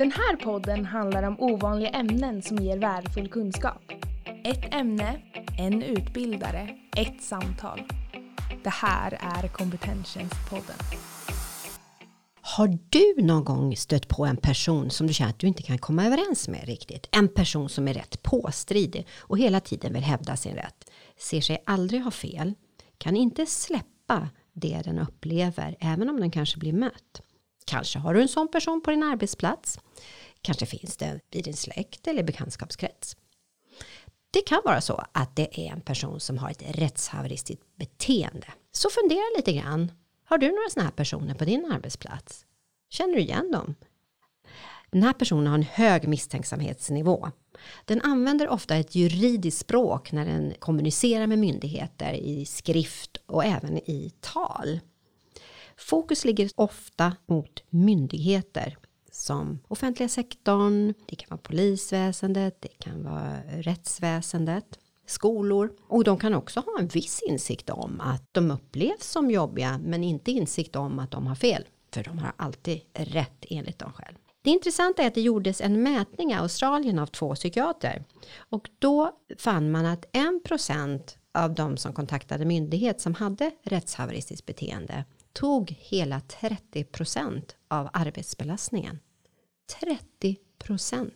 Den här podden handlar om ovanliga ämnen som ger värdefull kunskap. Ett ämne, en utbildare, ett samtal. Det här är Kompetenstjänstpodden. Har du någon gång stött på en person som du känner att du inte kan komma överens med riktigt? En person som är rätt påstridig och hela tiden vill hävda sin rätt. Ser sig aldrig ha fel. Kan inte släppa det den upplever, även om den kanske blir mött. Kanske har du en sån person på din arbetsplats. Kanske finns det i din släkt eller bekantskapskrets. Det kan vara så att det är en person som har ett rättshaveristiskt beteende. Så fundera lite grann. Har du några sådana här personer på din arbetsplats? Känner du igen dem? Den här personen har en hög misstänksamhetsnivå. Den använder ofta ett juridiskt språk när den kommunicerar med myndigheter i skrift och även i tal. Fokus ligger ofta mot myndigheter som offentliga sektorn, det kan vara polisväsendet, det kan vara rättsväsendet, skolor. Och de kan också ha en viss insikt om att de upplevs som jobbiga men inte insikt om att de har fel. För de har alltid rätt enligt dem själv. Det intressanta är att det gjordes en mätning i Australien av två psykiater. Och då fann man att 1% av de som kontaktade myndighet som hade rättshaveristiskt beteende tog hela 30% av arbetsbelastningen. 30%.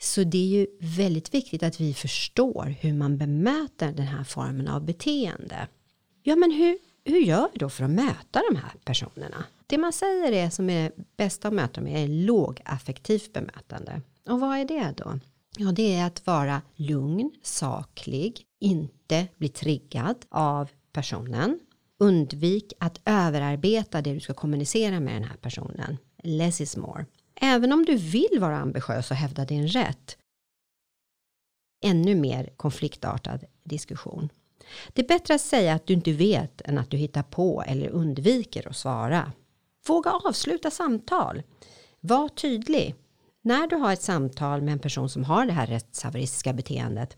Så det är ju väldigt viktigt att vi förstår hur man bemöter den här formen av beteende. Ja, men hur, hur gör vi då för att möta de här personerna? Det man säger är som är bästa att möta med är lågaffektivt bemötande. Och vad är det då? Ja, det är att vara lugn, saklig, inte bli triggad av personen. Undvik att överarbeta det du ska kommunicera med den här personen. Less is more. Även om du vill vara ambitiös och hävda din rätt. Ännu mer konfliktartad diskussion. Det är bättre att säga att du inte vet än att du hittar på eller undviker att svara. Våga avsluta samtal. Var tydlig. När du har ett samtal med en person som har det här rättshaveristiska beteendet.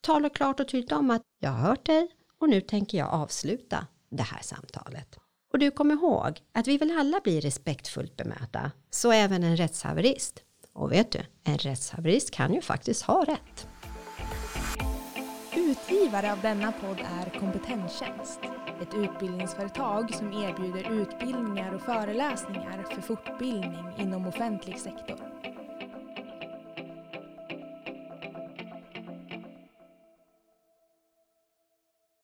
Tala klart och tydligt om att jag har hört dig och nu tänker jag avsluta det här samtalet. Och du kommer ihåg att vi vill alla bli respektfullt bemöta, så även en rättshaverist. Och vet du, en rättshaverist kan ju faktiskt ha rätt. Utgivare av denna podd är Kompetenstjänst. Ett utbildningsföretag som erbjuder utbildningar och föreläsningar för fortbildning inom offentlig sektor.